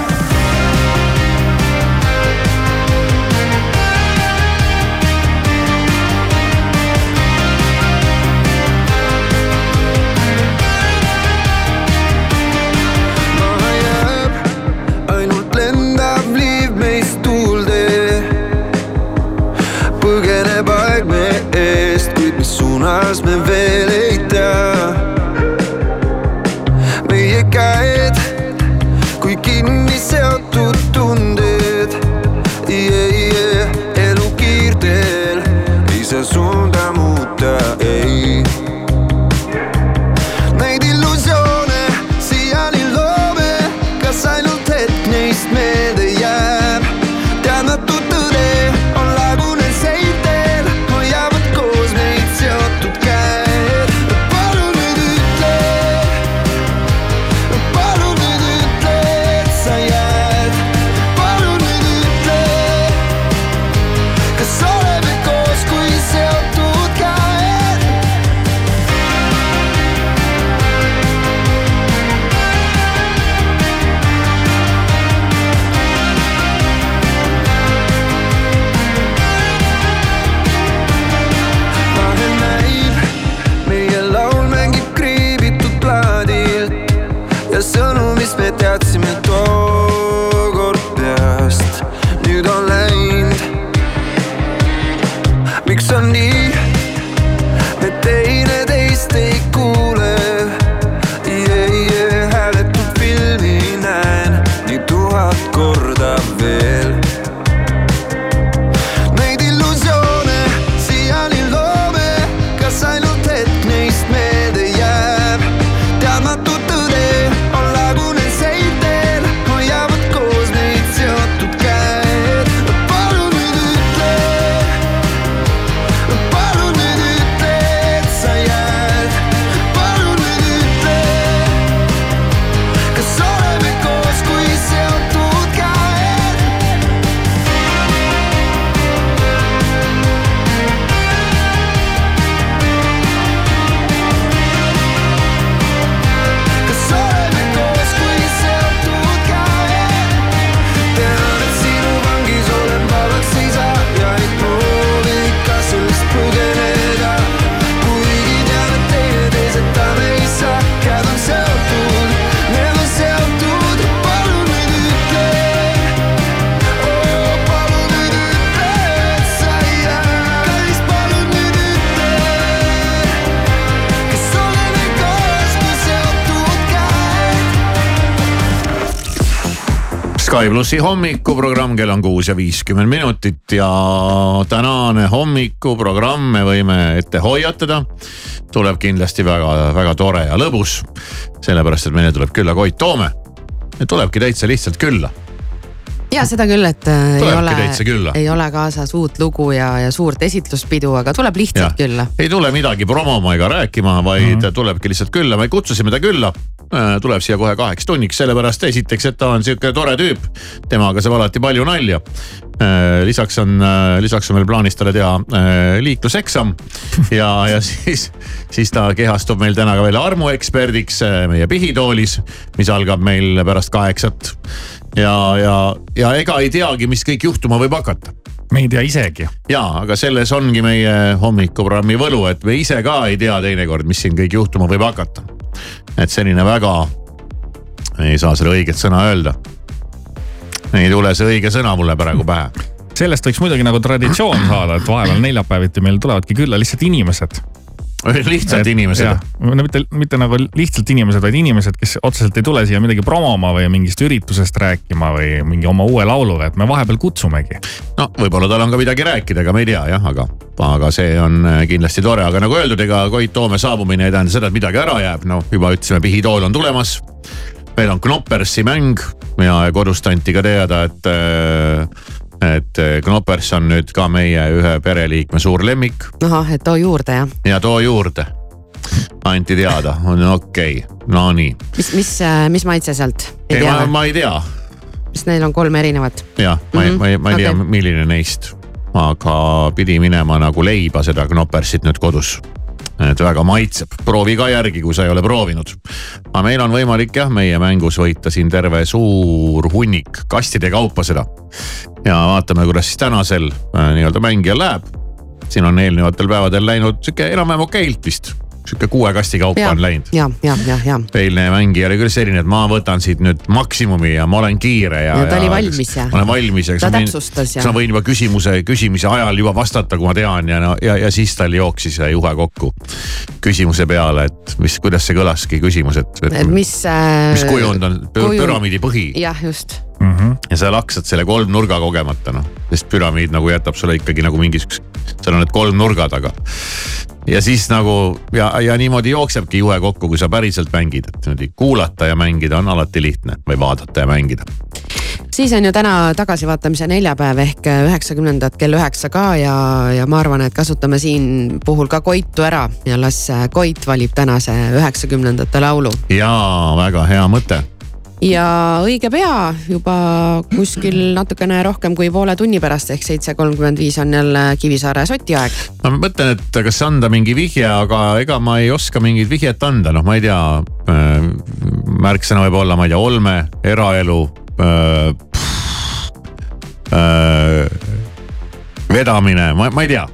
Sky plussi hommikuprogramm, kell on kuus ja viiskümmend minutit ja tänane hommikuprogramm me võime ette hoiatada. tuleb kindlasti väga-väga tore ja lõbus, sellepärast et meile tuleb külla Koit Toome. tulebki täitsa lihtsalt külla ja seda küll, et äh, Tulebki ei ole, ei ole kaasas uut lugu ja, ja suurt esitluspidu, aga tuleb lihtsalt ja. külla. ei tule midagi promoma ega rääkima, vaid mm -hmm. tulebki lihtsalt külla, me kutsusime ta külla tuleb siia kohe kaheks tunniks, sellepärast esiteks, et ta on sihuke tore tüüp. temaga saab alati palju nalja. Äh, lisaks on, äh, lisaks on meil plaanis talle teha liikluseksam ja, ja siis, siis ta kehastub meil täna ka veel armueksperdiks meie pihitoolis, mis algab meil pärast kaheksat. ja, ja, ja ega ei teagi, mis kõik juhtuma võib hakata me ei tea isegi. ja, aga selles ongi meie hommikuprogrammi võlu, et me ise ka ei tea teinekord, mis siin kõik juhtuma võib hakata et selline väga, ei saa selle õiget sõna öelda, ei tule see õige sõna mulle praegu pähe. Sellest võiks muidugi nagu traditsioon saada, et vahepeal neljapäeviti meil tulevadki külla lihtsalt inimesed lihtsalt inimesed. no mitte, mitte nagu lihtsalt inimesed, vaid inimesed, kes otseselt ei tule siia midagi promoma või mingist üritusest rääkima või mingi oma uue lauluga, et me vahepeal kutsumegi. no võib-olla tal on ka midagi rääkida, ega me ei tea jah, aga, aga see on äh, kindlasti tore, aga nagu öeldud, ega Koit Toome saabumine ei tähenda seda, et midagi ära jääb, noh juba ütlesime, Pihitool on tulemas. meil on Knoppersi mäng ja kodust anti ka teada, et äh, et eh, Knoppers on nüüd ka meie ühe pereliikme suur lemmik. ahah, et too juurde jah? ja too juurde. anti teada, on okei okay., no nii. mis, mis, äh, mis maitse sealt? ei, ma, ma ei tea. sest neil on kolm erinevat. jah, ma ei mm, -hmm. ma ei, ma ei okay. tea, milline neist. aga pidi minema nagu leiba seda Knoppersit nüüd kodus et väga maitseb, proovi ka järgi, kui sa ei ole proovinud. aga meil on võimalik jah, meie mängus võita siin terve suur hunnik kastide kaupa seda. ja vaatame, kuidas siis tänasel äh, nii-öelda mängijal läheb. siin on eelnevatel päevadel läinud sihuke enam-vähem okeilt vist sihuke kuue kasti kaupa ja, on läinud. ja, ja, ja, ja. eilne mängija oli küll selline, et ma võtan siit nüüd maksimumi ja ma olen kiire ja. ja ta oli valmis ja. ma olen valmis ja. ta täpsustas ja. ma võin juba küsimuse, küsimise ajal juba vastata, kui ma tean ja no ja, ja siis tal jooksis juhe kokku küsimuse peale, et mis, kuidas see kõlaski küsimus, et, et. et mis äh,. mis kujund on kujund... püramiidi põhi. jah, just mm. -hmm. ja sa laksad selle kolmnurga kogemata noh, sest püramiid nagu jätab sulle ikkagi nagu mingisuguse, seal on need kolm nurgad, aga ja siis nagu ja, ja niimoodi jooksebki juhe kokku, kui sa päriselt mängid, et niimoodi kuulata ja mängida on alati lihtne või vaadata ja mängida. siis on ju täna tagasivaatamise neljapäev ehk üheksakümnendad kell üheksa ka ja, ja ma arvan, et kasutame siin puhul ka Koitu ära ja las Koit valib tänase üheksakümnendate laulu. jaa, väga hea mõte ja õige pea juba kuskil natukene rohkem kui poole tunni pärast ehk seitse kolmkümmend viis on jälle Kivisaare soti aeg. ma mõtlen, et kas anda mingi vihje, aga ega ma ei oska mingit vihjet anda, noh, ma ei tea äh,. märksõna võib olla, ma ei tea, olme, eraelu äh,. Äh, vedamine, ma, ma ei tea.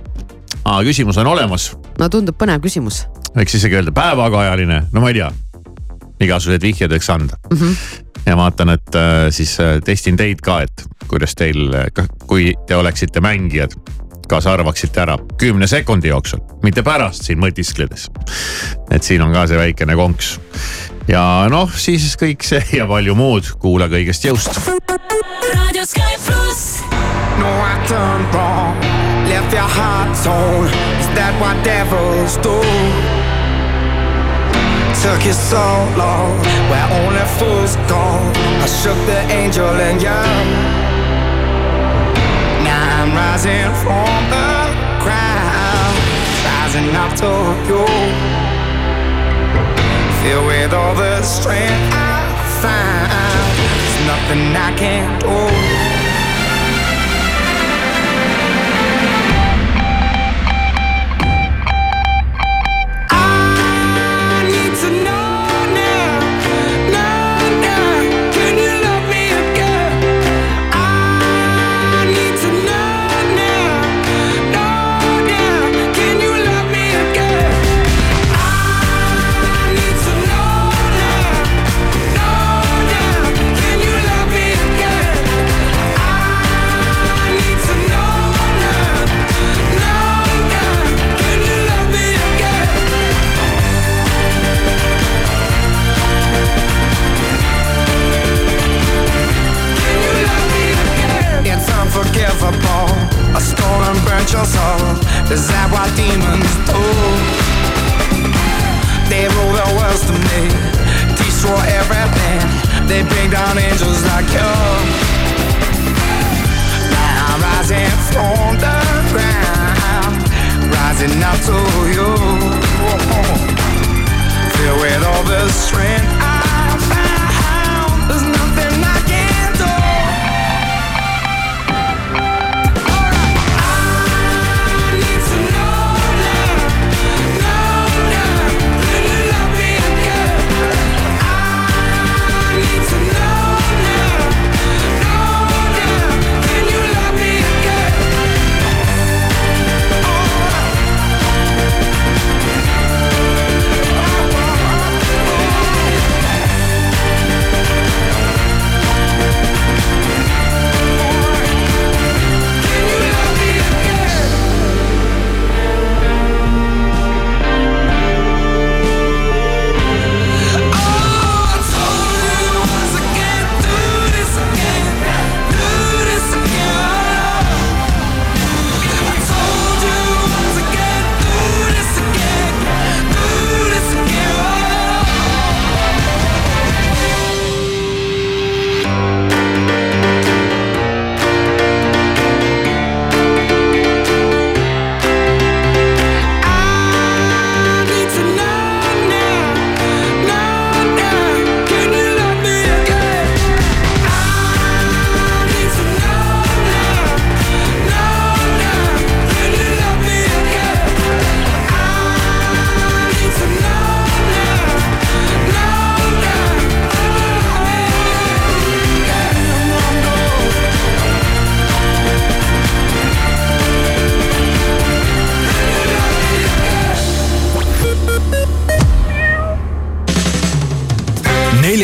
küsimus on olemas. no tundub põnev küsimus. võiks isegi öelda päevakajaline, no ma ei tea igasuguseid vihjeid võiks anda mm. -hmm. ja vaatan, et äh, siis äh, testin teid ka, et kuidas teil, kui te oleksite mängijad, kas arvaksite ära kümne sekundi jooksul, mitte pärast siin mõtiskledes. et siin on ka see väikene konks. ja noh, siis kõik see ja palju muud, kuula kõigest jõust. raadio Sky pluss. No I turned wrong, left your heart torn. Is that what devils do? Took you so long. Where only fools go I shook the angel and young Now I'm rising from the ground. Rising up to you. Filled with all the strength I find There's nothing I can't do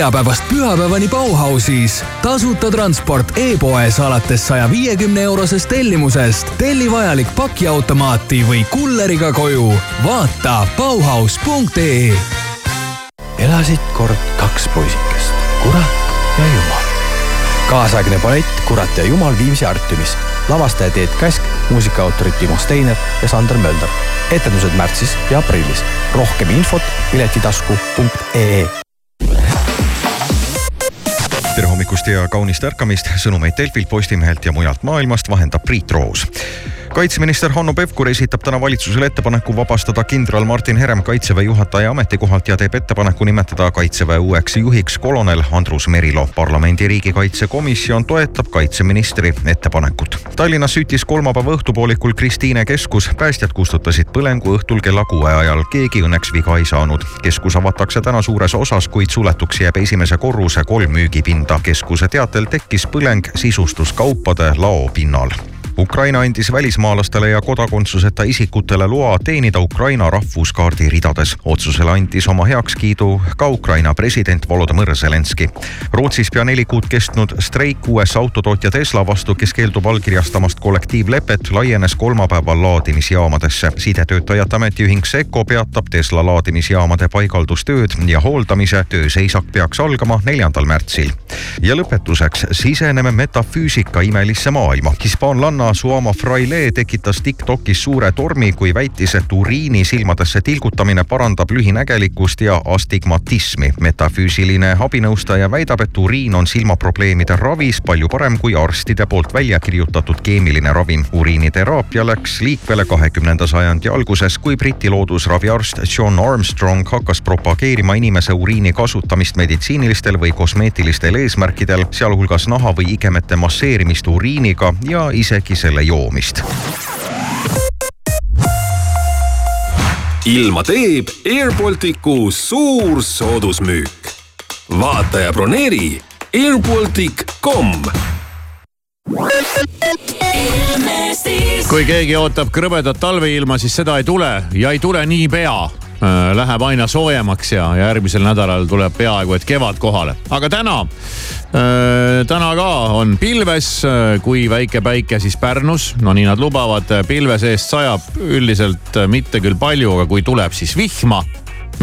neljapäevast pühapäevani Bauhausis. tasuta transport e-poes alates saja viiekümne eurosest tellimusest. telli vajalik pakiautomaati või kulleriga koju. vaata bauhaus.ee. elasid kord kaks poisikest, kurat ja jumal. kaasaegne ballett Kurat ja jumal Viimsi Artiumis. lavastaja Teet Käsk, muusikaautorid Timo Steiner ja Sander Mölder. etendused märtsis ja aprillis. rohkem infot piletitasku.ee hommikust ja kaunist ärkamist, sõnumeid Delfilt, Postimehelt ja mujalt maailmast vahendab Priit Roos kaitseminister Hanno Pevkur esitab täna valitsusele ettepaneku vabastada kindral Martin Herem kaitseväe juhataja ametikohalt ja teeb ettepaneku nimetada kaitseväe uueks juhiks kolonel Andrus Merilo. parlamendi riigikaitsekomisjon toetab kaitseministri ettepanekut. Tallinnas süttis kolmapäeva õhtupoolikul Kristiine keskus, päästjad kustutasid põlengu õhtul kella kuue ajal, keegi õnneks viga ei saanud. keskus avatakse täna suures osas, kuid suletuks jääb esimese korruse kolm müügipinda. keskuse teatel tekkis põleng sisustuskaupade laopinnal Ukraina andis välismaalastele ja kodakondsuseta isikutele loa teenida Ukraina rahvuskaardi ridades. otsusele andis oma heakskiidu ka Ukraina president Volodõmõr Zelenskõi. Rootsis pea neli kuud kestnud streik USA autotootja Tesla vastu, kes keeldub allkirjastamast kollektiivlepet, laienes kolmapäeval laadimisjaamadesse. sidetöötajate ametiühing Seco peatab Tesla laadimisjaamade paigaldustööd ja hooldamise. tööseisak peaks algama neljandal märtsil. ja lõpetuseks siseneme metafüüsika imelisse maailma. hispaanlanna Anna Suama Fraile tekitas Tiktokis suure tormi, kui väitis, et uriini silmadesse tilgutamine parandab lühinägelikkust ja astigmatismi. metafüüsiline abinõustaja väidab, et uriin on silmaprobleemide ravis palju parem kui arstide poolt välja kirjutatud keemiline ravim. uriiniteraapia läks liikvele kahekümnenda sajandi alguses, kui Briti loodusraviarst John Armstrong hakkas propageerima inimese uriini kasutamist meditsiinilistel või kosmeetilistel eesmärkidel, sealhulgas naha või igemete masseerimist uriiniga ja isegi selle joomist. ilma teeb Air Balticu suur soodusmüük. vaata ja broneeri airbaltic.com kui keegi ootab krõbedat talveilma, siis seda ei tule ja ei tule niipea. Läheb aina soojemaks ja järgmisel nädalal tuleb peaaegu et kevad kohale. aga täna, täna ka on pilves, kui väike päike siis Pärnus, no nii nad lubavad, pilve seest sajab üldiselt mitte küll palju, aga kui tuleb, siis vihma